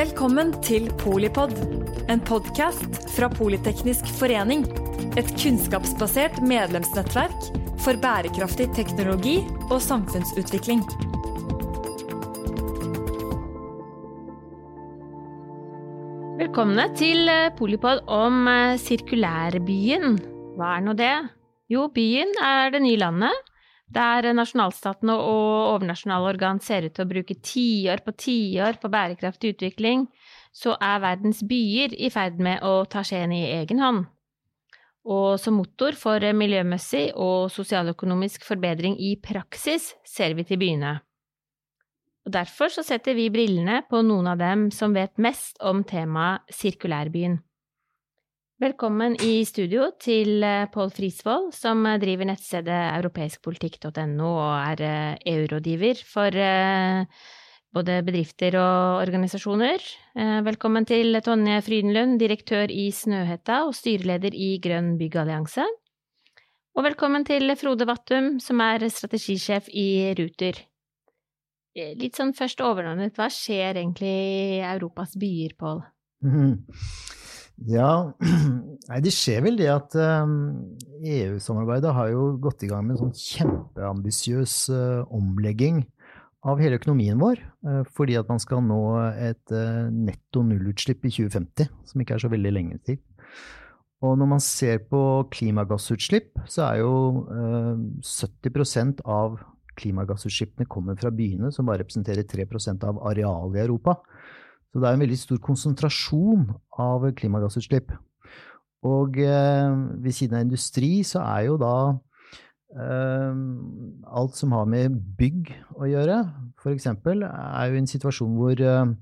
Velkommen til Polipod, en podkast fra Politeknisk forening. Et kunnskapsbasert medlemsnettverk for bærekraftig teknologi og samfunnsutvikling. Velkomne til eh, Polipod om eh, sirkulærbyen. Hva er nå det? Jo, byen er det nye landet der nasjonalstatene og overnasjonale organ ser ut til å bruke tiår på tiår på bærekraftig utvikling, så er verdens byer i ferd med å ta skjeen i egen hånd. Og som motor for miljømessig og sosialøkonomisk forbedring i praksis ser vi til byene. Og derfor så setter vi brillene på noen av dem som vet mest om temaet sirkulærbyen. Velkommen i studio til eh, Pål Frisvold, som eh, driver nettstedet europeiskpolitikk.no og er eh, EU-rådgiver for både bedrifter og organisasjoner. Velkommen til Tonje Frydenlund, direktør i Snøhetta og styreleder i Grønn byggallianse. Og velkommen til Frode Vattum, som er strategisjef i Ruter. Litt sånn først overordnet, hva skjer egentlig i Europas byer, Pål? Mm. Ja, nei, det skjer vel det at EU-samarbeidet har jo gått i gang med en sånn kjempeambisiøs uh, omlegging av hele økonomien vår. Uh, fordi at man skal nå et netto nullutslipp i 2050, som ikke er så veldig lenge til. Og når man ser på klimagassutslipp, så er jo 70% av klimagassutslippene kommer fra byene, som bare representerer 3% av arealet i Europa. Så det er en veldig stor konsentrasjon av klimagassutslipp. Og eh, ved siden av industri så er jo da eh, alt som har med bygg å gjøre, f.eks., er jo en situasjon hvor, eh,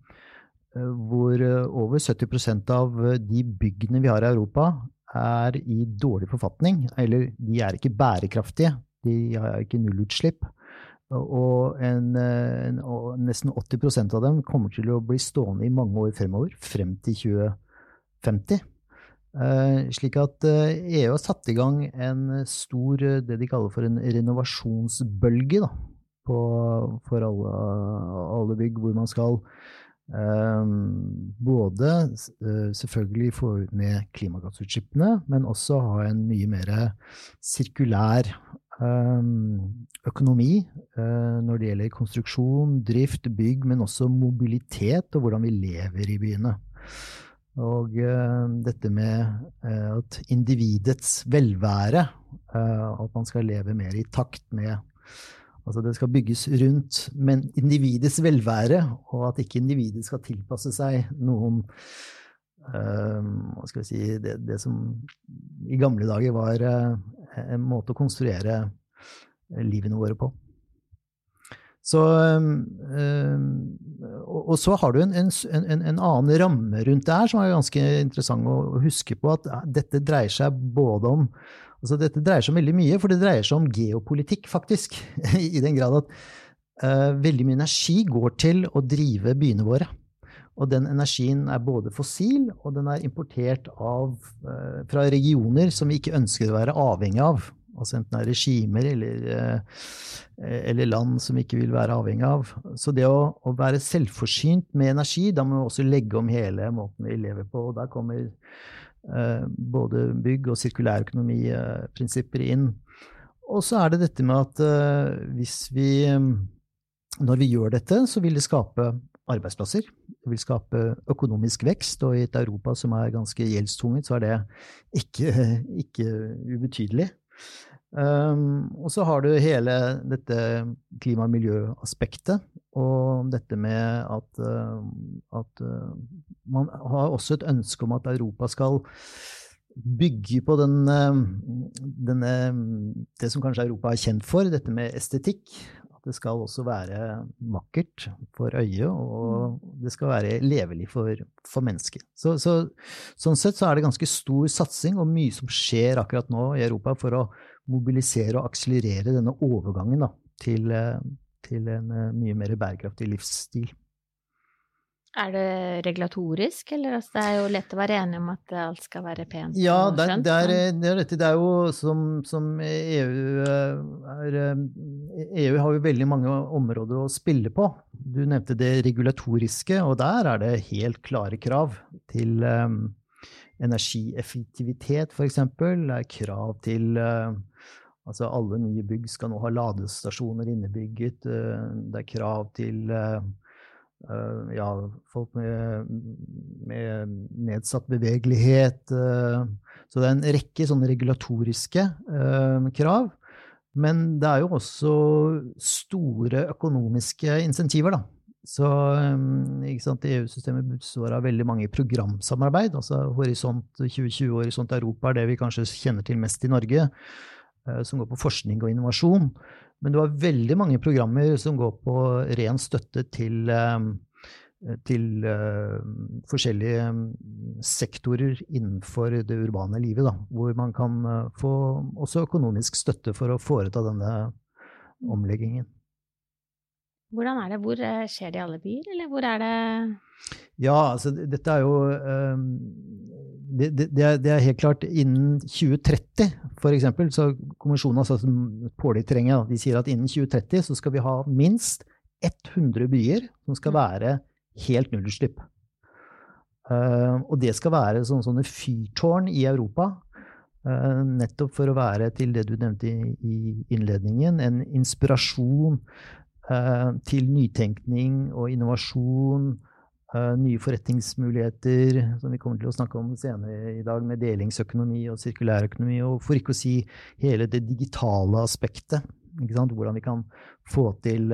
hvor over 70% av de byggene vi har i Europa, er i dårlig forfatning. Eller de er ikke bærekraftige. De har ikke nullutslipp. Og, en, en, og, nesten 80% av dem kommer til å bli stående i mange år fremover, frem til 2050. Eh, slik at eh, EU har satt i gang en stor, det de kaller for en renovasjonsbølge, da, på, for alle, alle, bygg, hvor man skal eh, både eh, selvfølgelig få ned klimagassutslippene, men også ha en mye mer sirkulær økonomi eh, når det gjelder konstruksjon, drift, bygg, men også mobilitet og hvordan vi lever i byene. Og eh, dette med eh, at individets velvære, at man skal leve mer i takt med Altså det skal bygges rundt men individets velvære, og at ikke individet skal tilpasse seg noen hva skal vi si, det, det som i gamle dager var en måte å konstruere eh, livene våre på. Så, øh, og, så har du en, en, en, en, annen ramme rundt det her som er ganske interessant å huske på. At dette dreier seg både om altså Dette dreier seg om veldig mye, for det dreier seg om geopolitikk, faktisk. I den grad at veldig mye energi går til å drive byene våre. Og den energien er både fossil, og den er importert av, øh, fra regioner som vi ikke ønsker å være avhengig av. Altså enten det er regimer eller, eh, eller, land som vi ikke vil være avhengig av. Så det å, å, være selvforsynt med energi, da må vi også legge om hele måten vi lever på. Og der kommer eh, både bygg- og sirkulærøkonomiprinsipper inn. Og så er det dette med at eh, hvis vi Når vi gjør dette, så vil det skape arbeidsplasser. Det vil skape økonomisk vekst, og i et Europa som er ganske gjeldstunget, så er det ikke, ikke ubetydelig. Um, og så har du hele dette klima- og miljøaspektet, og dette med at, uh, at uh, man har også et ønske om at Europa skal bygge på den, uh, denne, det som kanskje Europa er kjent for, dette med estetikk. Det skal også være vakkert for øyet, og det skal være levelig for, for mennesket. Så, så, sånn sett så er det ganske stor satsing og mye som skjer akkurat nå i Europa for å mobilisere og akselerere denne overgangen da, til, eh, til, en eh, mye mer bærekraftig livsstil. Er det regulatorisk, eller altså, det er jo lett å være enig om at alt skal være pent? Ja, det, er, det, er, det, er, det er jo som, som EU eh, er EU har jo veldig mange områder å spille på. du nevnte det regulatoriske, og der er det helt klare krav til um, energieffektivitet, f.eks. Det er krav til uh, Altså alle nye bygg skal nå ha ladestasjoner innebygget. Det er krav til uh, ja, folk med, med, nedsatt bevegelighet. Så det er en rekke sånne regulatoriske krav. Men det er jo også store økonomiske insentiver, da. Så EU-systemet består av veldig mange programsamarbeid. altså Horisont 2020 og Horisont Europa er det vi kanskje kjenner til mest i Norge, eh, som går på forskning og innovasjon. Men du har veldig mange programmer som går på ren støtte til Eh, til uh, forskjellige mm, sektorer innenfor det urbane livet, da, hvor man kan uh, få også økonomisk støtte for å foreta denne omleggingen. Hvordan er det? Hvor skjer det i alle byer, eller hvor er det Ja, altså dette er jo um, det, det, det, er, helt klart innen 2030, f.eks. Så kommisjonen har satt påle i terrenget. De sier at innen 2030 så skal vi ha minst 100 byer som skal mm. være helt nullutslipp. Uh, og det skal være sånne, sånne fyrtårn i Europa. Uh, nettopp for å være til det du nevnte i, innledningen, en inspirasjon til nytenkning og innovasjon. nye forretningsmuligheter, som vi kommer til å snakke om senere i dag, med delingsøkonomi og sirkulærøkonomi. Og for ikke å si hele det digitale aspektet. Hvordan vi kan få til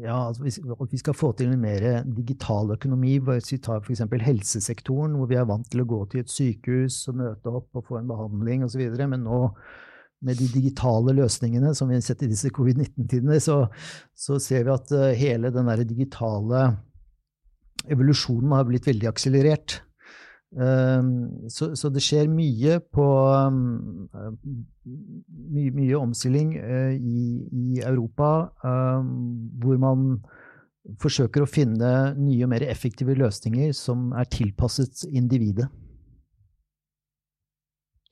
ja, altså at vi skal få til en mer digital økonomi. Hvis vi tar f.eks. helsesektoren, hvor vi er vant til å gå til et sykehus og møte opp og få en behandling osv. Men nå med de digitale løsningene som vi har sett i disse covid-19-tidene, så, så, ser vi at eh, hele den digitale evolusjonen har blitt veldig akselerert. Ehm, så, så, det skjer mye på um, mye, mye, omstilling uh, i, i, Europa, um, hvor man forsøker å finne nye og mer effektive løsninger som er tilpasset individet.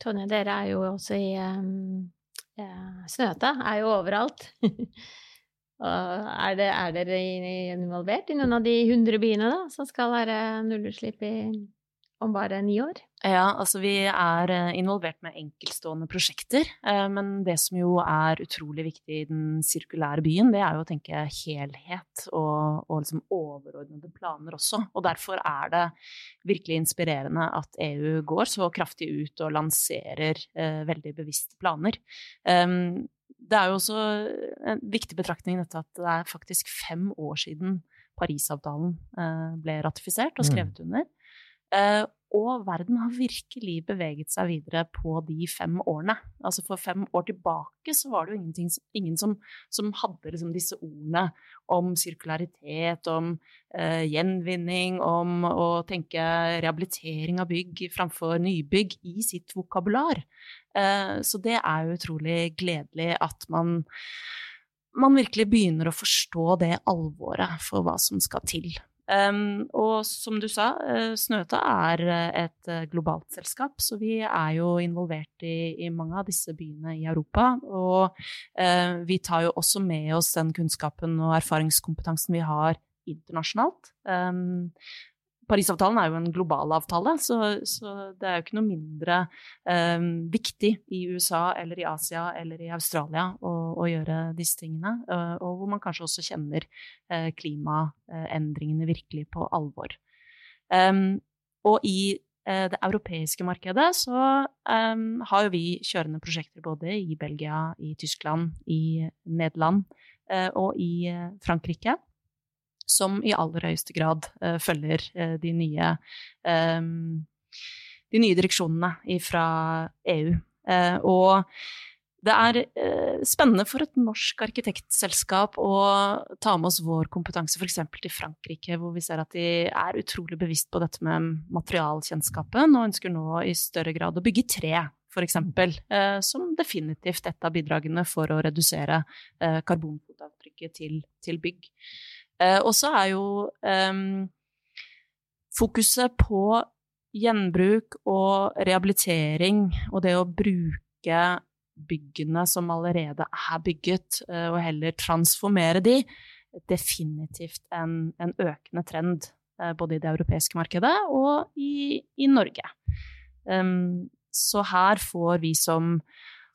Tonje, dere er jo også i um, Snøta er jo overalt. er, det, er, dere involvert i noen av de hundre byene da, som skal være nullutslipp om bare ni år? Ja, altså vi er eh, involvert med enkeltstående prosjekter. Eh, men det som jo er utrolig viktig i den sirkulære byen, det er jo å tenke helhet og, og liksom overordnede planer også. Og derfor er det virkelig inspirerende at EU går så kraftig ut og lanserer eh, veldig bevisste planer. Um, det er jo også en viktig betraktning dette at det er faktisk fem år siden Parisavtalen eh, ble ratifisert og mm. skrevet under. Uh, og verden har virkelig beveget seg videre på de fem årene. Altså For fem år tilbake så var det jo ingen som, som hadde liksom disse ordene om sirkularitet, om eh, gjenvinning, om å tenke rehabilitering av bygg framfor nybygg i sitt vokabular. Eh, så det er jo utrolig gledelig at man man virkelig begynner å forstå det alvoret for hva som skal til. Um, og som du sa, uh, Snøta er uh, et uh, globalt selskap, så vi er jo involvert i, i mange av disse byene i Europa. Og vi tar jo også med oss den kunnskapen og erfaringskompetansen vi har internasjonalt. Parisavtalen er jo en global avtale, så, så, det er jo ikke noe mindre eh, viktig i USA eller i Asia eller i Australia å, å gjøre disse tingene. Eh, og hvor man kanskje også kjenner eh, klimaendringene virkelig på alvor. Um, og i eh, det europeiske markedet så um, har jo vi kjørende prosjekter både i Belgia, i Tyskland, i Nederland uh, og i Frankrike som i aller høyeste grad uh, følger uh, de nye um, de nye direksjonene fra EU. Uh, og det er spennende for et norsk arkitektselskap å ta med oss vår kompetanse f.eks. til Frankrike, hvor vi ser at de er utrolig bevisst på dette med materialkjennskapen, og ønsker nå i større grad å bygge tre f.eks., eh, som definitivt et av bidragene for å redusere eh, karbonfotavtrykket til, til bygg. Eh, og så er jo um, fokuset på gjenbruk og rehabilitering og det å bruke byggene som allerede er bygget, og heller transformere de, definitivt en, en økende trend både i det europeiske markedet og i, i Norge. Um, så her får vi som,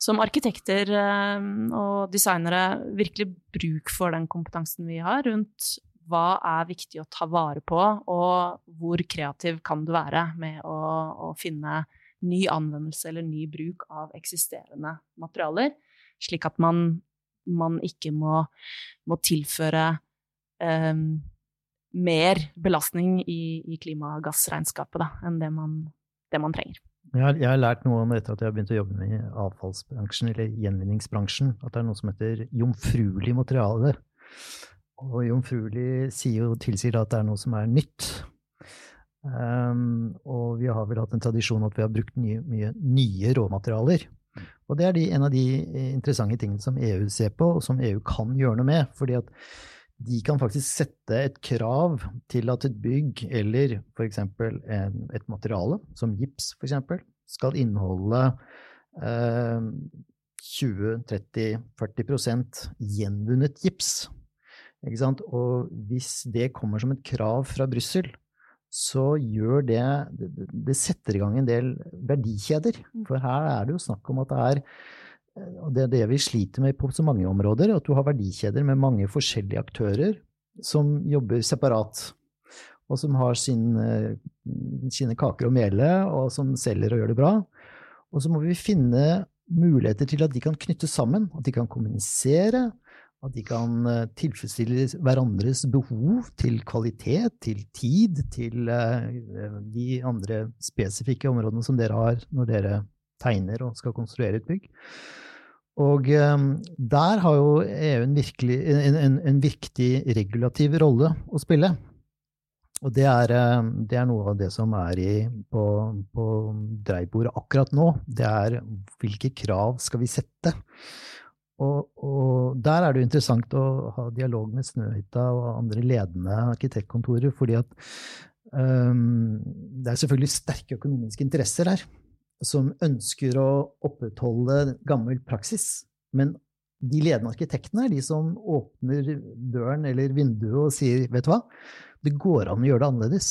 som arkitekter um, og designere virkelig bruk for den kompetansen vi har rundt hva er viktig å ta vare på, og hvor kreativ kan du være med å, å finne ny anvendelse eller ny bruk av eksisterende materialer, slik at man, man ikke må, må tilføre eh, mer belastning i, i klimagassregnskapet da, enn det man, det man trenger. Jeg har, jeg har, lært noe om etter at jeg har begynt å jobbe med avfallsbransjen, eller gjenvinningsbransjen, at det er noe som heter jomfruelig materiale. Og jomfruelig sier jo, tilsier at det er noe som er nytt. Um, og vi har vel hatt en tradisjon at vi har brukt nye, mye nye råmaterialer. Og det er de, en av de interessante tingene som EU ser på, og som EU kan gjøre noe med. fordi at de kan faktisk sette et krav til at et bygg eller f.eks. et materiale, som gips f.eks., skal inneholde eh, 20-30-40% gjenvunnet gips. Og hvis det kommer som et krav fra Brussel, så gjør det, det setter i gang en del verdikjeder. Mm. For her er det jo snakk om at det er og det er det vi sliter med på så mange områder, at du har verdikjeder med mange forskjellige aktører som jobber separat. Og som har sin, sine kaker å mele, og som selger og gjør det bra. Og så må vi finne muligheter til at de kan knyttes sammen, at de kan kommunisere, at de kan eh, tilfredsstille hverandres behov til kvalitet, til tid, til eh, de andre spesifikke områdene som dere har når dere tegner og skal konstruere et bygg. Og eh, der har jo EU en, virkelig, en, en, en viktig regulativ rolle å spille. Og det er, det er, noe av det som er i, på, på dreibordet akkurat nå. Det er hvilke krav skal vi sette? Og, og, der er det jo interessant å ha dialog med Snøhytta og andre ledende arkitektkontorer, fordi at um, det er selvfølgelig sterke økonomiske interesser her som ønsker å opprettholde gammel praksis. Men de ledende arkitektene er de som åpner døren eller vinduet og sier vet du hva, det går an å gjøre det annerledes.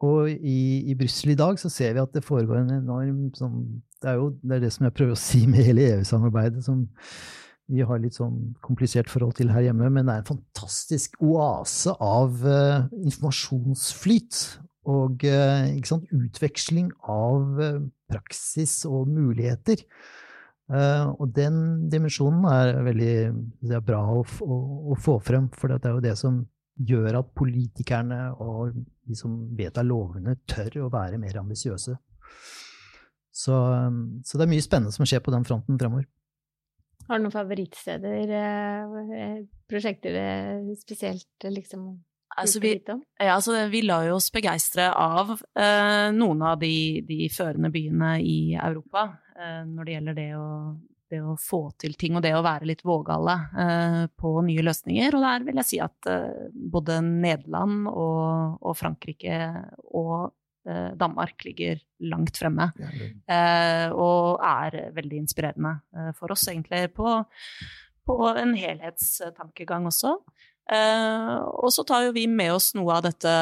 Og i, i Brussel i dag så ser vi at det foregår en enorm sånn det er jo det, er det som jeg prøver å si med hele EU-samarbeidet, som vi har litt sånn komplisert forhold til her hjemme, men det er en fantastisk oase av uh, informasjonsflyt og sant, utveksling av uh, praksis og muligheter. og den dimensjonen er veldig er bra å, å, å, få frem, for det er jo det som gjør at politikerne og de som vedtar lovene, tør å være mer ambisiøse. Så, så, det er mye spennende som skjer på den fronten fremover. Har du noen favorittsteder, eh, prosjekter spesielt liksom altså vi, ja, altså vi lar jo oss begeistre av eh, noen av de, de, førende byene i Europa eh, når det gjelder det å, det å, få til ting og det å være litt vågale eh, på nye løsninger. Og der vil jeg si at eh, både Nederland og, og Frankrike og Eh, Danmark ligger langt fremme. Eh, og er veldig inspirerende eh, for oss, egentlig, på, på en helhetstankegang også. Eh, og så tar jo vi med oss noe av dette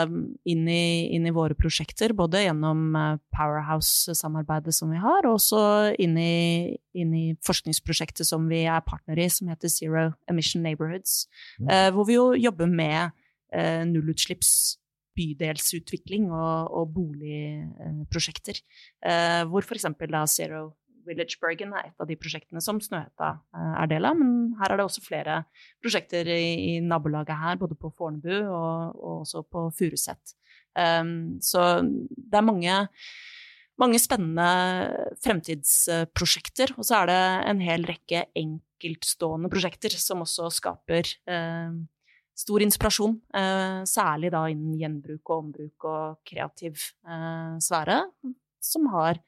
inn i, inn i våre prosjekter, både gjennom eh, Powerhouse-samarbeidet som vi har, og også inn i, inn i, forskningsprosjektet som vi er partner i, som heter Zero Emission Neighborhoods, mm. eh, hvor vi jo jobber med nullutslipps bydelsutvikling og, og boligprosjekter. Eh, hvor f.eks. da Zero Village Bergen er et av de prosjektene som Snøhetta eh, er del av. Men her er det også flere prosjekter i, i nabolaget her, både på Fornebu og, og også på Furuset. Um, så det er mange, mange spennende fremtidsprosjekter. Og så er det en hel rekke enkeltstående prosjekter som også skaper um, stor inspirasjon, eh, særlig da innen gjenbruk og ombruk og kreativ eh, sfære, som har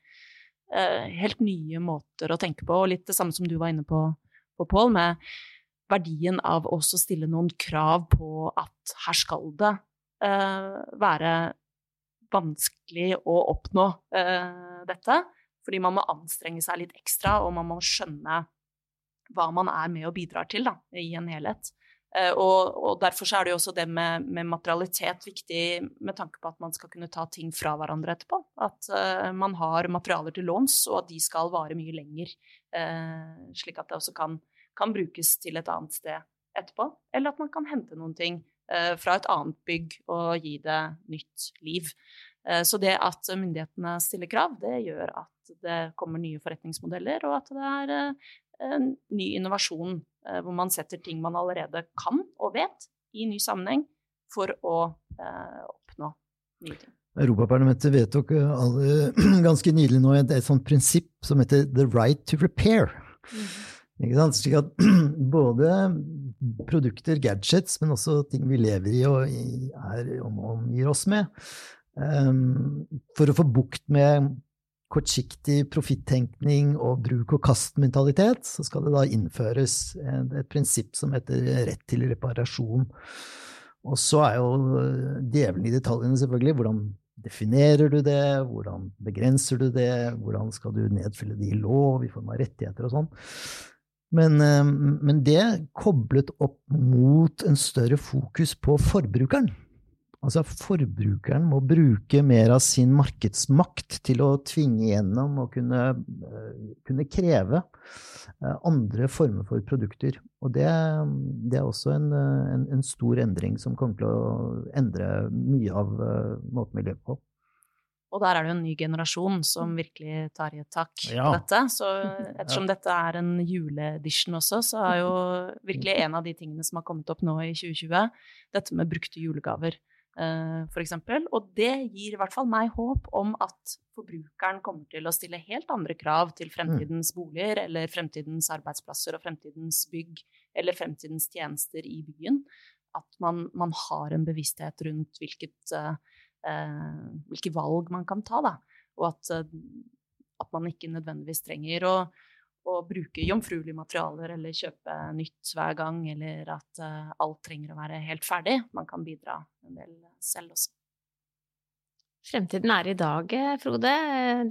helt nye måter å tenke på, og litt det samme som du var inne på, på Pål, med verdien av også å stille noen krav på at her skal det være vanskelig å oppnå dette. Fordi man må anstrenge seg litt ekstra, og man må skjønne hva man er med og bidrar til da, i en helhet. Uh, og, og, derfor er det jo også det med, med, materialitet viktig med tanke på at man skal kunne ta ting fra hverandre etterpå. At uh, man har materialer til låns, og at de skal vare mye lenger. Uh, slik at det også kan, kan, brukes til et annet sted etterpå. Eller at man kan hente noen ting fra et annet bygg og gi det nytt liv. Så det at myndighetene stiller krav, det gjør at det kommer nye forretningsmodeller, og at det er ny innovasjon Eh, hvor man setter ting man allerede kan og vet, i ny sammenheng for å eh, oppnå nye ting. Europaparlamentet vedtok alle, ganske nylig nå et, et sånt prinsipp som heter 'the right to repair'. Mm. Ikke sant? Slik at både produkter, gadgets, men også ting vi lever i og er, omgir oss med, um, for å få bukt med kortsiktig profittenkning og bruk-og-kast-mentalitet, så skal det da innføres et prinsipp som heter rett til reparasjon. Og så er jo djevelen i detaljene, selvfølgelig. Hvordan definerer du det? Hvordan begrenser du det? Hvordan skal du nedfylle det i lov i form av rettigheter og sånn? Men, eh, men det koblet opp mot en større fokus på forbrukeren. Altså forbrukeren må bruke mer av sin markedsmakt til å tvinge gjennom og kunne, eh, kunne kreve eh, andre former for produkter. Og det, det er også en, en, en, stor endring som kommer til å endre mye av eh, måten vi lever på. Og der er det jo en ny generasjon som virkelig tar i et tak ja. på dette. Så ettersom dette er en juleedition også, så er jo virkelig en av de tingene som har kommet opp nå i 2020, dette med brukte julegaver. Eh, f.eks. Og det gir i hvert fall meg håp om at forbrukeren kommer til å stille helt andre krav til mm. fremtidens boliger eller fremtidens arbeidsplasser og fremtidens bygg eller fremtidens tjenester i byen. At man, man har en bevissthet rundt hvilket, uh, hvilke valg man kan ta, da. Og at, uh, at man ikke nødvendigvis trenger å å bruke jomfruelige materialer eller kjøpe nytt hver gang, eller at uh, alt trenger å være helt ferdig. Man kan bidra en del selv også. Fremtiden er i dag, eh, Frode.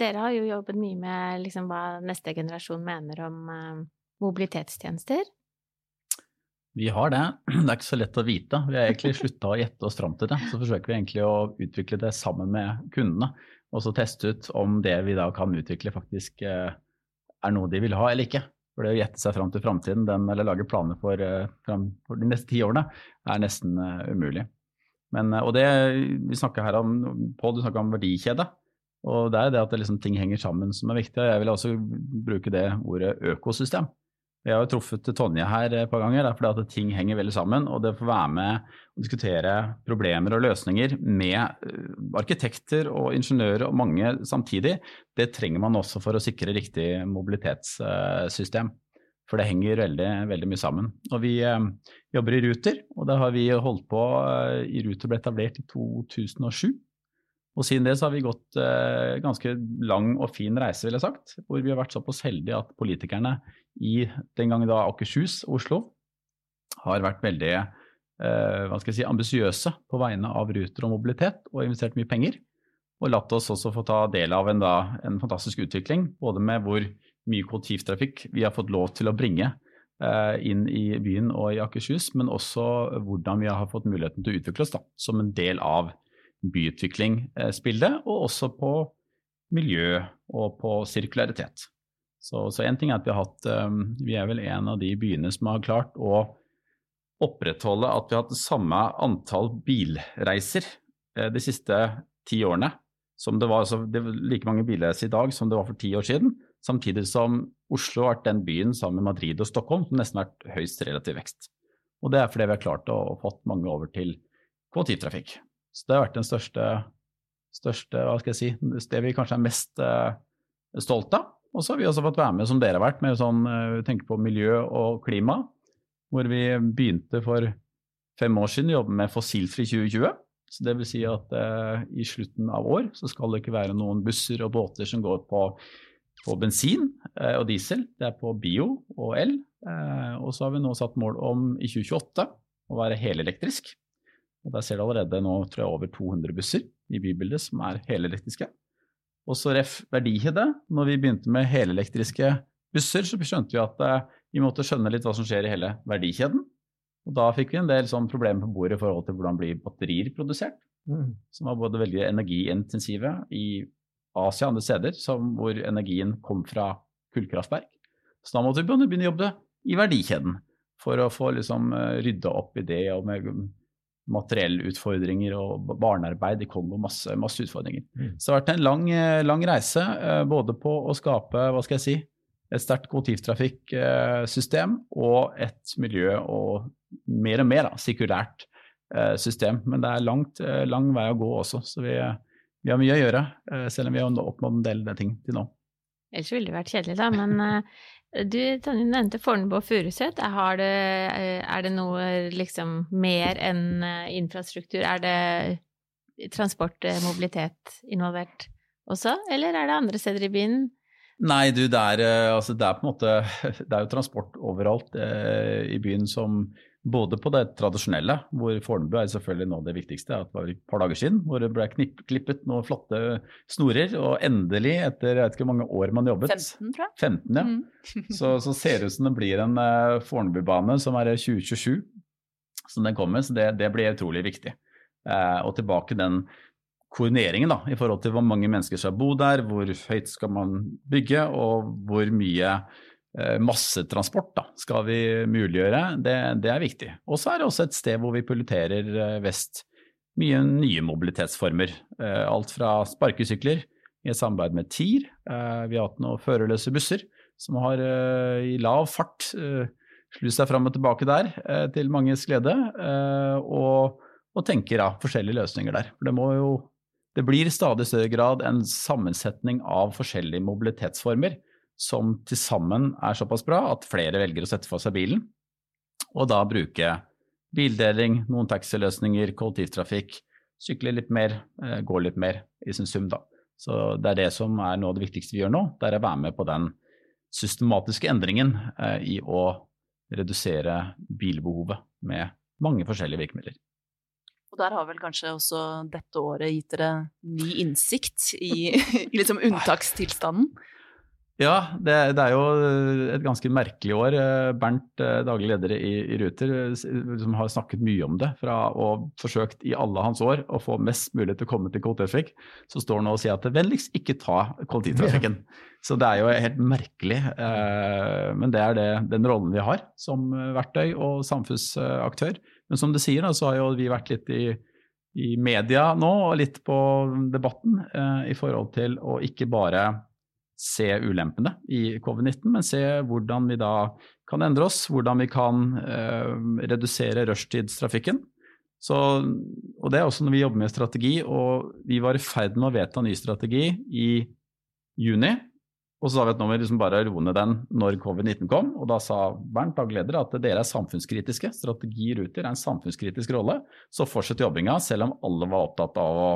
Dere har jo jobbet mye med liksom, hva neste generasjon mener om uh, mobilitetstjenester. Vi har det. Det er ikke så lett å vite. Vi har egentlig slutta å gjette oss fram til det. Så forsøker vi egentlig å utvikle det sammen med kundene. Og så teste ut om det vi da kan utvikle, faktisk uh, er noe de vil ha eller ikke. For det å gjette seg fram til framtiden, eller lage planer for, uh, for, de neste ti årene, er nesten uh, umulig. Men, uh, og det vi snakker her om, Pål, du snakker om verdikjede. Og det er det at det liksom, ting henger sammen som er viktig. Jeg vil også bruke det ordet økosystem. Vi har jo truffet Tonje her et par ganger, fordi at ting henger veldig sammen. Og det å få være med og diskutere problemer og løsninger med eh, arkitekter og ingeniører og mange samtidig, det trenger man også for å sikre riktig mobilitetssystem. For det henger veldig, veldig mye sammen. Og vi eh, jobber i Ruter, og da har vi holdt på eh, i Ruter ble etablert i 2007. Og siden det så har vi gått ganske lang og fin reise, vil jeg sagt. Hvor vi har vært såpass heldige at politikerne i den gangen da Akershus og Oslo har vært veldig eh, hva skal jeg si, ambisiøse på vegne av Ruter og mobilitet og investert mye penger. Og latt oss også få ta del av en, da, en fantastisk utvikling, både med hvor mye kollektivtrafikk vi har fått lov til å bringe eh, inn i byen og i Akershus, men også hvordan vi har fått muligheten til å utvikle oss da, som en del av byutviklingsbildet, og også på miljø og på sirkularitet. Så én ting er at vi har hatt um, Vi er vel en av de byene som har klart å opprettholde at vi har hatt samme antall bilreiser eh, de siste ti årene. Som det var, altså, det var like mange bilreiser i dag som det var for ti år siden. Samtidig som Oslo har vært den byen sammen med Madrid og Stockholm som nesten har vært høyst relativ vekst. Og det er fordi vi har klart å, å fått mange over til kollektivtrafikk. Så det har vært den største, største hva skal jeg si, det vi kanskje er mest eh, stolt av. Og så har vi også fått være med, som dere har vært, med sånn, uh, tenke på miljø og klima. Hvor vi begynte for fem år siden å jobbe med fossilfri 2020. Så det vil si at eh, i slutten av år så skal det ikke være noen busser og båter som går på, på bensin eh, og diesel. Det er på bio og el. Eh, og så har vi nå satt mål om i 2028 å være helelektrisk. Og Der ser du allerede nå tror jeg, over 200 busser i bybildet som er helelektriske. Og så ref verdikjede. Når vi begynte med helelektriske busser, så skjønte vi at eh, vi måtte skjønne litt hva som skjer i hele verdikjeden. Og da fikk vi en del sånn problemer på bordet i forhold til hvordan blir batterier produsert. Mm. Som var både veldig energiintensive i Asia og andre steder, som, hvor energien kom fra kullkraftverk. Så da måtte vi begynne å jobbe i verdikjeden for å få liksom, eh, rydda opp i det og med materiellutfordringer og barnearbeid i Kongo, masse, masse utfordringer. Mm. Så det har vært en lang, eh, lang reise eh, både på å skape hva skal jeg si, et sterkt kollektivtrafikksystem og et miljø og mer og mer da, sirkulært system. Men det er langt, lang vei å gå også, så vi, vi har mye å gjøre, selv om vi har oppnådd en del ting til nå. Ellers ville det vært kjedelig, da. Men du nevnte Fornebu og Furuset. Er, er, det noe liksom mer enn infrastruktur? Er det transport, mobilitet involvert også, eller er det andre steder i byen? Nei, du, det er, altså, det er på en måte Det er jo transport overalt eh, i byen som både på det tradisjonelle, hvor Fornebu er selvfølgelig nå det viktigste. at Det var et par dager siden hvor det ble knipp, klippet noen flotte snorer. Og endelig, etter jeg vet ikke hvor mange år man jobbet 15, tror jeg. 15, ja. Mm. så, så, ser det ut som det blir en uh, Fornebubane som er 2027 som den kommer. Så det, det blir utrolig viktig. Uh, og tilbake den koordineringen da, i forhold til hvor mange mennesker skal bo der, hvor høyt skal man bygge, og hvor mye massetransport da, skal vi muliggjøre, det, det er viktig. Og så er det også et sted hvor vi piloterer eh, vest mye nye mobilitetsformer. Eh, alt fra sparkesykler i samarbeid med TIR. Vi har hatt noen førerløse busser som har i lav fart slust seg fram og tilbake der, til manges glede. Og, og tenker da, forskjellige løsninger der. For det må jo det blir stadig større grad en sammensetning av forskjellige mobilitetsformer som til sammen er såpass bra at flere velger å sette for seg bilen, og da bruke bildeling, noen taxiløsninger, kollektivtrafikk, sykle litt mer, eh, gå litt mer i sin sum, da. Så det er det som er noe av det viktigste vi gjør nå, det er å være med på den systematiske endringen eh, i å redusere bilbehovet med mange forskjellige virkemidler. Og der har vel kanskje også dette året gitt dere ny innsikt i, i liksom unntakstilstanden? Ja, det, det, er jo et ganske merkelig år. Eh, Bernt, eh, daglig leder i, i Ruter, eh, som har snakket mye om det fra og forsøkt i alle hans år å få mest mulig til å komme til kollektivtrafikk, så står han nå og sier at vennligst ikke ta kollektivtrafikken. Så det er jo helt merkelig. Men det er det, den rollen vi har som verktøy og samfunnsaktør. Men som du sier, da, så har jo vi vært litt i, i media nå og litt på debatten i forhold til å ikke bare se ulempene i covid-19, men se hvordan vi da kan endre oss, hvordan vi kan eh, redusere rushtidstrafikken. Så, og det er også når vi jobber med strategi, og vi var i ferd med å vedta ny strategi i juni. Og så sa vi at nå må vi liksom bare roe ned den når covid-19 kom. Og da sa Bernt, dagleder, at dere er samfunnskritiske. Strategi Ruter er en samfunnskritisk rolle. Så fortsett jobbinga, selv om alle var opptatt av å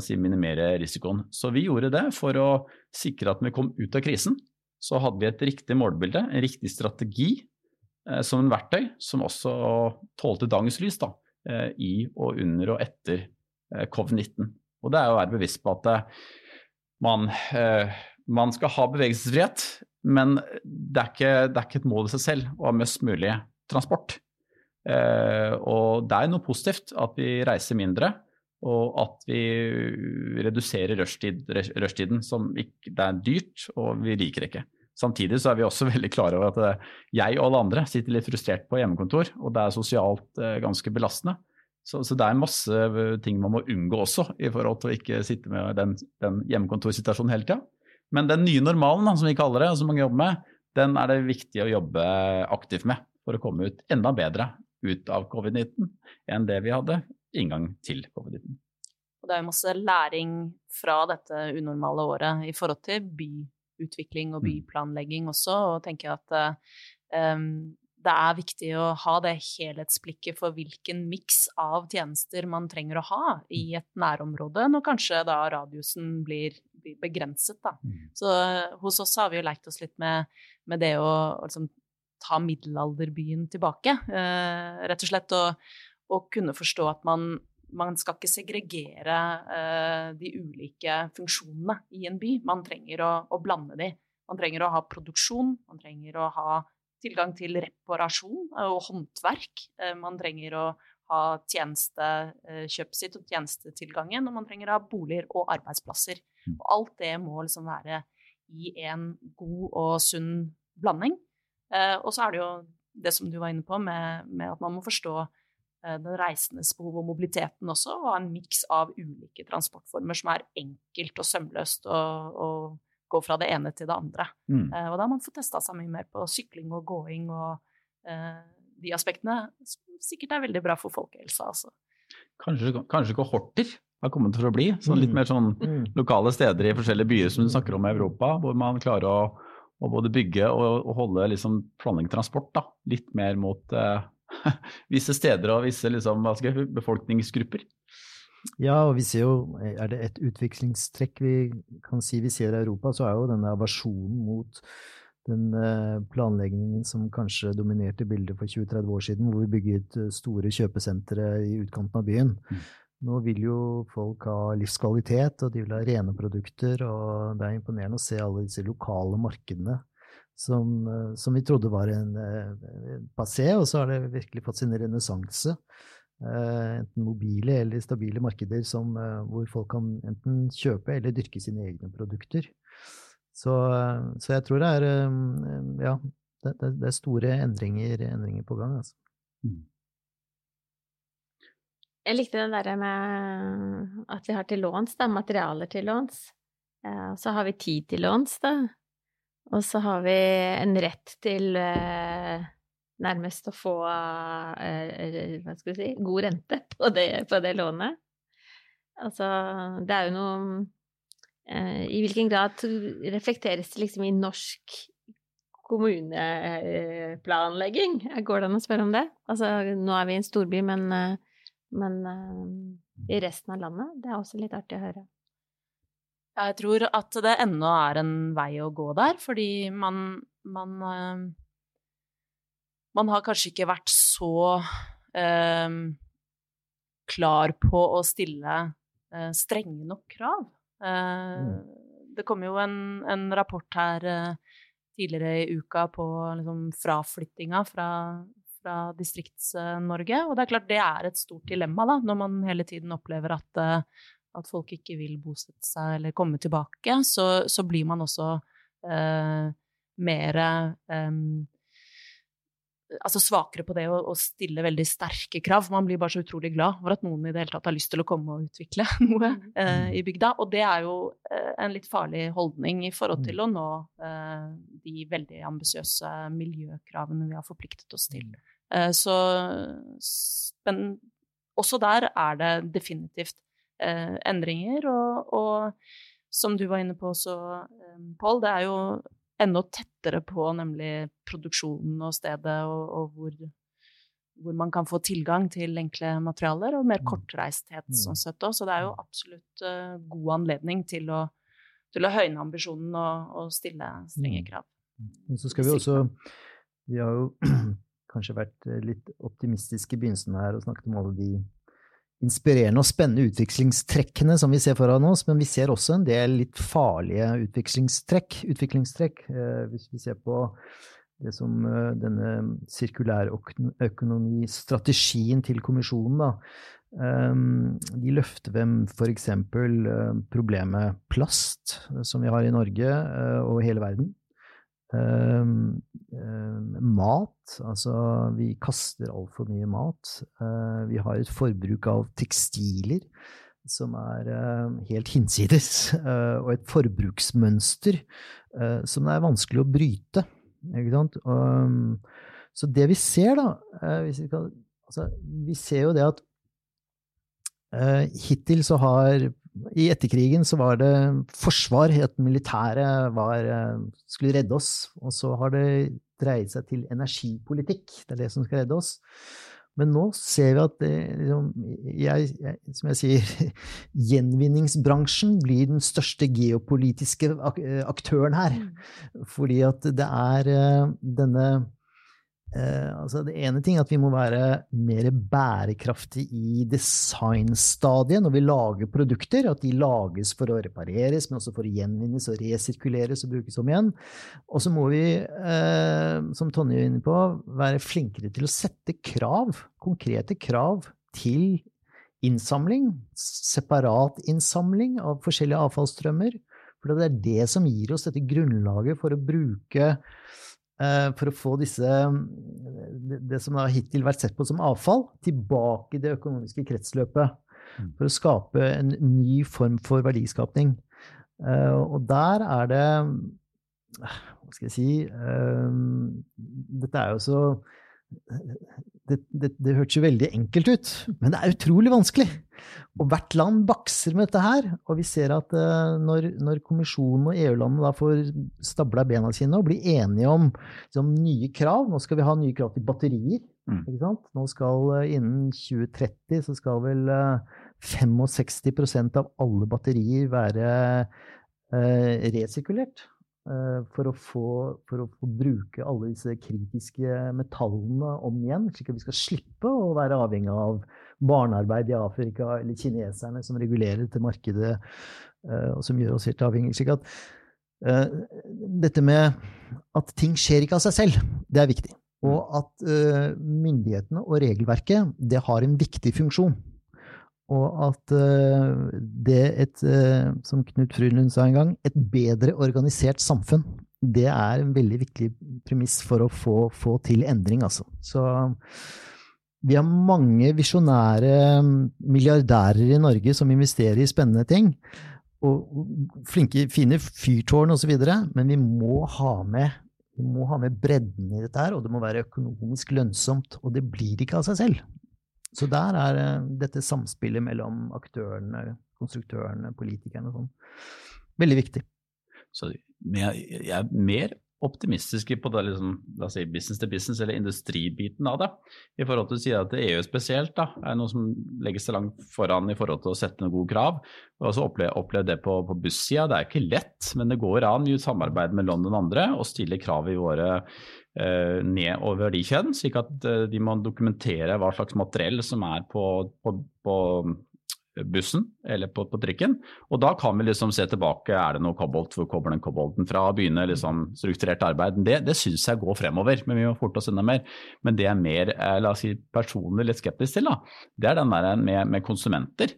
si, minimere risikoen. Så vi gjorde det for å sikre at vi kom ut av krisen, så hadde vi et riktig målbilde, en riktig strategi eh, som en verktøy som også tålte dagens lys da, eh, i og under og etter eh, covid-19. Og det er å være bevisst på at eh, man, eh, man, skal ha bevegelsesfrihet, men det er, ikke, det er, ikke, et mål i seg selv å ha mest mulig transport. Eh, og det er noe positivt at vi reiser mindre og at vi reduserer rushtid, rushtiden, som ikke, det er dyrt, og vi liker ikke. Samtidig så er vi også veldig klare over at eh, jeg og alle andre sitter litt frustrert på hjemmekontor, og det er sosialt eh, ganske belastende. Så, så, det er masse eh, ting man må unngå også, i forhold til å ikke sitte med den, den hjemmekontorsituasjonen hele tida. Men den nye normalen, som vi kaller det, og som mange jobber med, den er det viktig å jobbe aktivt med for å komme ut enda bedre ut av covid-19 enn det vi hadde inngang til covid-19. Og det er jo masse læring fra dette unormale året i forhold til byutvikling og mm. byplanlegging også, og tenker at um, det er viktig å ha det helhetsblikket for hvilken miks av tjenester man trenger å ha i mm. et nærområde, når kanskje da radiusen blir, blir begrenset. Da. Mm. Så hos oss har vi jo lekt oss litt med, med det å liksom, ta middelalderbyen tilbake, eh, rett og slett. Og, og kunne forstå at man, man skal ikke segregere uh, de ulike funksjonene i en by. Man trenger å, å, blande de. Man trenger å ha produksjon, man trenger å ha tilgang til reparasjon og håndverk. Uh, man trenger å ha tjenestekjøpet sitt og tjenestetilgangen, og man trenger å ha boliger og arbeidsplasser. Mm. Og alt det må liksom være i en god og sunn blanding. Og så er det jo det som du var inne på, med, med at man må forstå eh, den reisendes behov og mobiliteten også, og ha en miks av ulike transportformer som er enkelt og sømløst å, å gå fra det ene til det andre. Mm. Uh, og da har man fått testa seg mye mer på sykling og gåing og eh, de aspektene, som sikkert er veldig bra for folkehelsa. Altså. Kanskje, kanskje kohorter har kommet for å bli? Sånn litt mm. mer sånn mm. lokale steder i forskjellige byer som du snakker om i Europa, hvor man klarer å å både bygge og, og holde liksom planleggingstransport da, litt mer mot eh, visse steder og visse liksom, jeg, befolkningsgrupper. Ja, og vi ser jo, er det et utviklingstrekk vi kan si vi ser i Europa, så er jo denne aversjonen mot den eh, planleggingen som kanskje dominerte bildet for 20-30 år siden, hvor vi bygget eh, store kjøpesentre i utkanten av byen. Mm. Nå vil jo folk ha livskvalitet, og de vil ha rene produkter, og det er imponerende å se alle disse lokale markedene som, eh, som vi trodde var en, en eh, passé, og så har det virkelig fått sin renessanse. Uh, enten mobile eller stabile markeder som, hvor folk kan enten kjøpe eller dyrke sine egne produkter. Så, så jeg tror det er ja, det, det, er store endringer, endringer på gang. Altså. Mm. Jeg likte det derre med at vi har til låns, da, materialer til låns. Eh, så har vi tid til låns, da. Og så har vi en rett til eh, nærmest å få eh, hva skal vi si, god rente på det, på det lånet. Altså, det er jo noe I hvilken grad reflekteres det liksom i norsk kommuneplanlegging? Går det an å spørre om det? Altså, nå er vi i en storby, men men uh, i resten av landet, det er også litt artig å høre. Jeg tror at det ennå er en vei å gå der, fordi man, man uh, Man har kanskje ikke vært så uh, klar på å stille strenge nok krav. Mm. Det kom jo en, en rapport her tidligere i uka på liksom, fraflyttinga fra, fra Distrikts-Norge. Og det er klart det er et stort dilemma da, når man hele tiden opplever at, eh, at folk ikke vil bosette seg eller komme tilbake. Så, så blir man også eh, mer eh, altså svakere på det å, å, stille veldig sterke krav. Man blir bare så utrolig glad for at noen i det hele tatt har lyst til å komme og utvikle noe mm. eh, i bygda. Og det er jo eh, en litt farlig holdning i forhold til mm. å nå eh, de veldig ambisiøse miljøkravene vi har forpliktet oss til. Mm. Eh, så Men også der er det definitivt eh, endringer, og, og, som du var inne på også, eh, Pål, det er jo enda tettere på nemlig produksjonen og stedet, og, og hvor, hvor, man kan få tilgang til enkle materialer, og mer mm. kortreisthet mm. sånn sett òg. Så det er jo absolutt eh, god anledning til å, til å høyne ambisjonen og, og, stille strenge mm. krav. Men så skal vi også Vi har jo kanskje vært eh, litt optimistiske i begynnelsen her og snakket om alle de inspirerende og spennende utviklingstrekkene som vi ser foran oss, men vi ser også en del litt farlige utviklingstrekk. utviklingstrekk. Eh, hvis vi ser på det som eh, denne sirkulærøkonomistrategien til kommisjonen, da. De løfter frem f.eks. problemet plast, som vi har i Norge og hele verden. Uh, uh, mat, altså vi kaster altfor mye mat. Uh, vi har et forbruk av tekstiler som er helt hinsides, og et forbruksmønster som det er vanskelig å bryte. Ikke sant? Um, så det vi ser, da vi, kan, altså, vi ser jo det at hittil så har i etterkrigen så var det forsvar, at militæret var, eh, skulle redde oss. Og så har det dreid seg til energipolitikk. Det er det som skal redde oss. Men nå ser vi at det, liksom, jeg, jeg, som jeg sier, gjenvinningsbransjen blir den største geopolitiske aktøren her. Mm. Fordi at det er eh, denne altså Det ene ting er at vi må være mer bærekraftige i designstadiet når vi lager produkter. At de lages for å repareres, men også for å gjenvinnes og resirkuleres og brukes om igjen. Og så må vi, eh, som Tonje er inne på, være flinkere til å sette krav, konkrete krav, til innsamling. Separat innsamling av forskjellige avfallsstrømmer. For det er det som gir oss dette grunnlaget for å bruke Eh, for å få disse, det som har hittil vært sett på som avfall, tilbake i det økonomiske kretsløpet. Mm. For å skape en ny form for verdiskapning. Eh, og der er det Hva skal jeg si eh, Dette er jo så det, det, det hørtes jo veldig enkelt ut, men det er utrolig vanskelig. Og hvert land bakser med dette her. Og vi ser at uh, når, når, kommisjonen og EU-landene da får stabla bena sine og blir enige om liksom, nye krav Nå skal vi ha nye krav til batterier. Mm. ikke sant? Nå skal uh, Innen 2030 så skal vel uh, 65% av alle batterier være resirkulert. Eh, for å, få, for å, få, bruke alle disse kritiske metallene om igjen, slik at vi skal slippe å være avhengig av barnearbeid i Afrika eller kineserne som regulerer til markedet, eh, og som gjør oss helt avhengige. slik at uh, dette med at ting skjer ikke av seg selv, det er viktig. Og at uh, myndighetene og regelverket det har en viktig funksjon. Og at uh, det et, uh, som Knut Frylund sa en gang, et bedre organisert samfunn, det er en veldig viktig premiss for å få, få til endring, altså. Så vi har mange visjonære milliardærer i Norge som investerer i spennende ting. Og flinke, fine fyrtårn osv. Men vi må, ha med, vi må ha med bredden i dette her, og det må være økonomisk lønnsomt. Og det blir ikke av seg selv. Så der er eh, dette samspillet mellom aktørene, konstruktørene, politikerne og sånn veldig viktig. Så jeg er mer optimistiske på det liksom, la oss si business to business, eller industribiten av det. I forhold til å si at EU spesielt da, er noe som legges seg langt foran i forhold til å sette noen gode krav. Og også opplevd opplev det på, på bussida. Det er ikke lett, men det går an i samarbeid med London og andre å stille krav i våre ned over kjønn. slik at eh, de må dokumentere hva slags materiell som er på, på, på bussen eller på, på, trikken. Og da kan vi liksom se tilbake, er det noe kobolt, hvor kommer den kobolten fra? Begynne liksom strukturert arbeid. Det, det syns jeg går fremover, men vi må forte oss enda mer. Men det jeg er mer eh, la oss si, personlig litt skeptisk til, da, det er den der med, med konsumenter.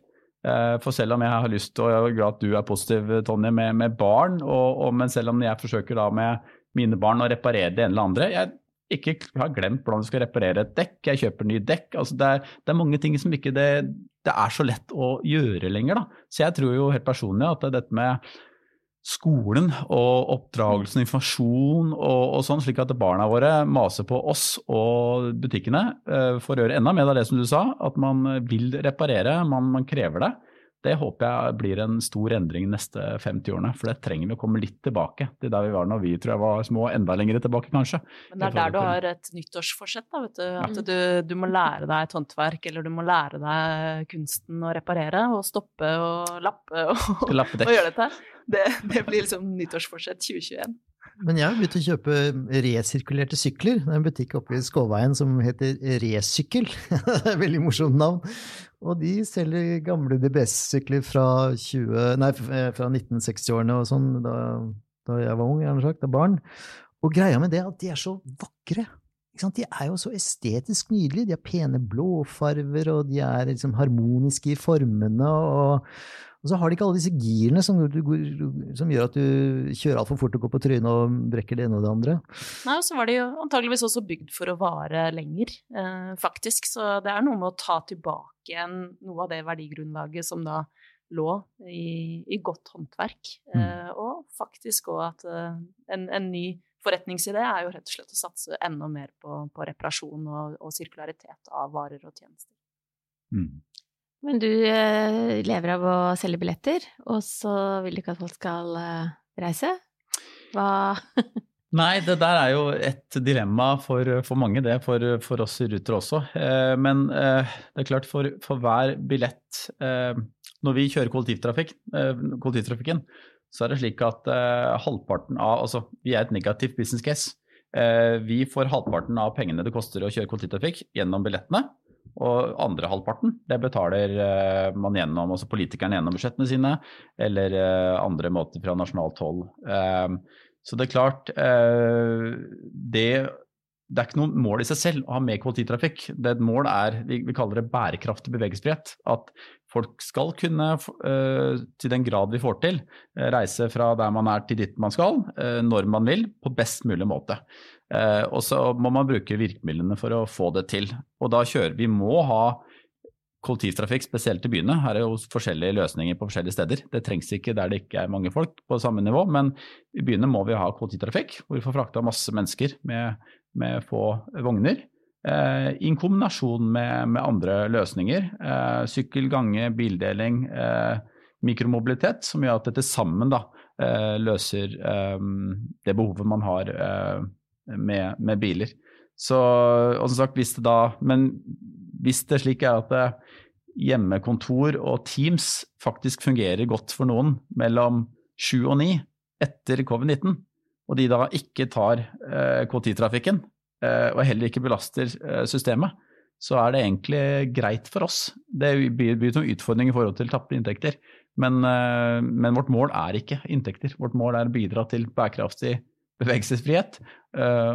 Eh, for selv om jeg har lyst til, og jeg er glad at du er positiv, Tonje, med, med barn, og, og, men selv om jeg forsøker da med mine barn å reparere det ene eller andre jeg ikke har glemt hvordan du skal reparere et dekk, jeg kjøper ny dekk. Altså det, er, det, er, mange ting som ikke det, det er så lett å gjøre lenger. Da. Så jeg tror jo helt personlig at det dette med skolen og oppdragelsen informasjon og, og, sånn, slik at barna våre maser på oss og butikkene uh, for å gjøre enda mer av det som du sa, at man vil reparere, man, man krever det. Det håper jeg blir en stor endring neste 50 årene. For det trenger vi å komme litt tilbake til der vi var når vi tror jeg var små, enda lenger tilbake kanskje. Men det er der du har et nyttårsforsett, da, vet du. At du, du, må lære deg et håndverk, eller du må lære deg kunsten å reparere, og stoppe og lappe og, og gjøre dette. Det, det blir liksom nyttårsforsett 2021. Men jeg har begynt å kjøpe resirkulerte sykler. Det er en butikk oppe i Skåveien som heter Resykkel. det er et veldig morsomt navn. Og de selger gamle DBS-sykler fra, fra 1960-årene og sånn, da, da, jeg var ung, gjerne sagt, da barn. Og greia med det er at de er så vakre. De er jo så estetisk nydelige. De har pene blåfarver, og de er liksom harmoniske i formene. og og så har de ikke alle disse girene som, som gjør at du kjører altfor fort og går på trynet og brekker det ene og det andre. Nei, og så var de jo antageligvis også bygd for å vare lenger, eh, faktisk. Så det er noe med å ta tilbake igjen noe av det verdigrunnlaget som da lå i, i godt håndverk. Mm. Eh, og faktisk òg at eh, en, en, ny forretningsidé er jo rett og slett å satse enda mer på, på reparasjon og, og, sirkularitet av varer og tjenester. Mm. Men du eh, lever av å selge billetter, og så vil du ikke at folk skal eh, reise? Hva Nei, det der er jo et dilemma for, for mange, det. For, for, oss i Ruter også. Eh, men eh, det er klart, for, for hver billett eh, Når vi kjører kollektivtrafikk, eh, kollektivtrafikken, så er det slik at halvparten av Altså, vi er et negativt business case. Vi får halvparten av pengene det koster å kjøre kollektivtrafikk gjennom billettene. Og andre halvparten det betaler man gjennom, altså politikerne gjennom budsjettene sine, eller andre måter fra nasjonalt hold. Så det er klart, det det er ikke noe mål i seg selv å ha mer kollektivtrafikk. Det et mål er, vi, vi, kaller det bærekraftig bevegelsesfrihet. At folk skal kunne, uh, til den grad vi får til, uh, reise fra der man er til dit man skal, uh, når man vil, på best mulig måte. og så må man bruke virkemidlene for å få det til. Og da kjører vi må ha kollektivtrafikk, spesielt i byene. Her er jo forskjellige løsninger på forskjellige steder. Det trengs ikke der det ikke er mange folk på samme nivå, men i byene må vi ha kollektivtrafikk, hvor vi får frakta masse mennesker med med få vogner. Eh, I kombinasjon med, med andre løsninger. Eh, sykkel, gange, bildeling, eh, mikromobilitet, som gjør at det til sammen da, eh, løser eh, det behovet man har eh, med, med, biler. Så, og som sagt, hvis det da, men hvis det slik er at hjemmekontor og Teams faktisk fungerer godt for noen mellom sju og ni etter covid-19, og de da ikke tar eh, kollektivtrafikken, eh, og heller ikke belaster eh, systemet, så er det egentlig greit for oss. Det blir, blir noen utfordringer i forhold til tapte inntekter, men, men, vårt mål er ikke inntekter. Vårt mål er å bidra til bærekraftig bevegelsesfrihet.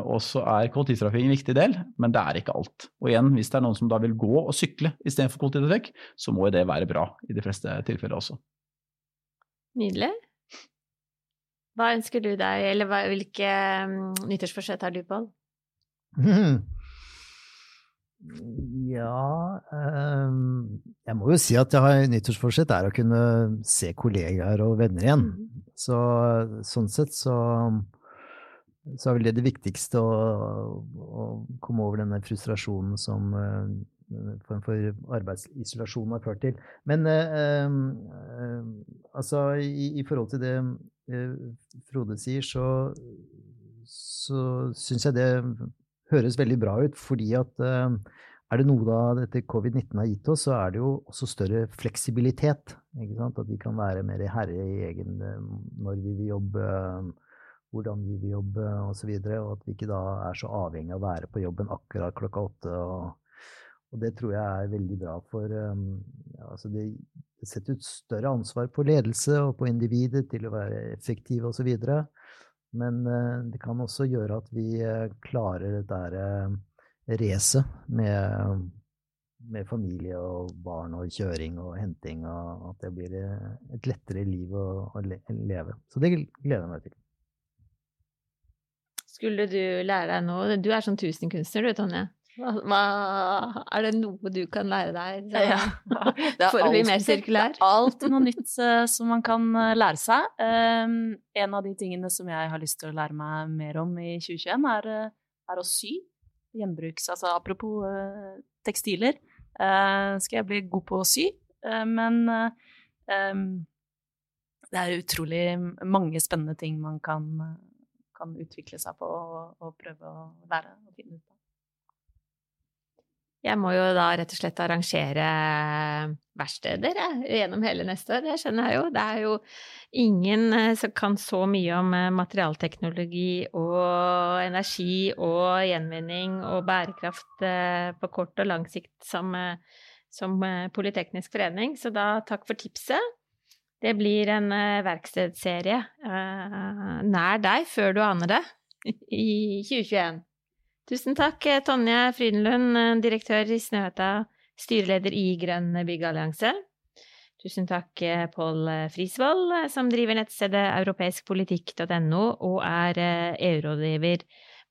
Og så er kollektivtrafikk en viktig del, men det er ikke alt. Og igjen, hvis det er noen som da vil gå og sykle istedenfor kollektivtrafikk, så må jo det være bra i de fleste tilfeller også. Nydelig. Hva ønsker du deg, eller hva, hvilke um, nyttårsforsett har du, Pål? Ja um, Jeg må jo si at jeg har nyttårsforsett er å kunne se kollegaer og venner igjen. Mm. Så sånn sett så, så er vel det det viktigste å, å komme over denne frustrasjonen som uh, form for arbeidsisolasjon har ført til. Men uh, uh, altså i, i, forhold til det Frode sier, så, så syns jeg det høres veldig bra ut. Fordi at eh, er det noe da dette covid-19 har gitt oss, så er det jo også større fleksibilitet. At vi kan være mer herre i egen eh, når vi vil jobbe, hvordan vi vil jobbe osv. Og, så og at vi ikke da er så avhengig av å være på jobben akkurat klokka åtte. Og, og det tror jeg er veldig bra for ja, altså det, det setter ut større ansvar på ledelse og på individet til å være effektive osv. Men eh, det kan også gjøre at vi eh, klarer det der eh, racet med, med, familie og barn og kjøring og henting, og at det blir et lettere liv å, å leve. Så det gleder jeg meg til. Skulle du lære deg noe Du er sånn tusenkunstner du, Tonje. Hva, er det noe du kan lære deg så, ja, for å bli mer sirkulær? Det er alltid noe nytt uh, som man kan uh, lære seg. Um, en av de tingene som jeg har lyst til å lære meg mer om i 2021, er, uh, er å sy. Gjenbruks... Altså apropos tekstiler, skal jeg bli god på å sy. men um, det er utrolig mange spennende ting man kan, kan utvikle seg på og, og prøve å lære og finne ut av. Jeg må jo da rett og slett arrangere verksteder gjennom hele neste år, det skjønner jeg jo. Det er jo ingen eh, som kan så mye om eh, materialteknologi og energi og gjenvinning og bærekraft eh, på kort og lang sikt som, som Politeknisk forening, så da takk for tipset. Det blir en verkstedserie nær deg før du aner det, i 2021. Tusen takk, eh, Tonje Frydenlund, eh, direktør i Snøhetta, styreleder i Grønn byggallianse. Tusen takk, eh, Pål Frisvold, som driver nettstedet europeiskpolitikk.no og er EU-rådgiver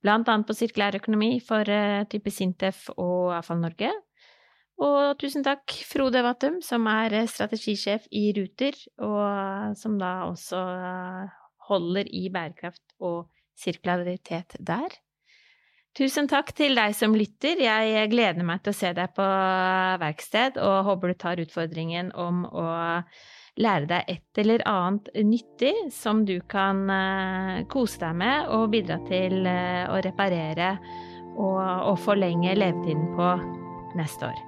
annet på sirkulær økonomi for type Sintef og Avfall Norge. Og tusen takk, Frode Vattum, som er strategisjef i Ruter, og som da også holder i bærekraft og sirkularitet der. Tusen takk til deg som lytter. Jeg gleder meg til å se deg på verksted, og håper du tar utfordringen om å lære deg et eller annet nyttig som du kan eh, kose deg med og bidra til eh, å reparere og, forlenge levetiden på neste år.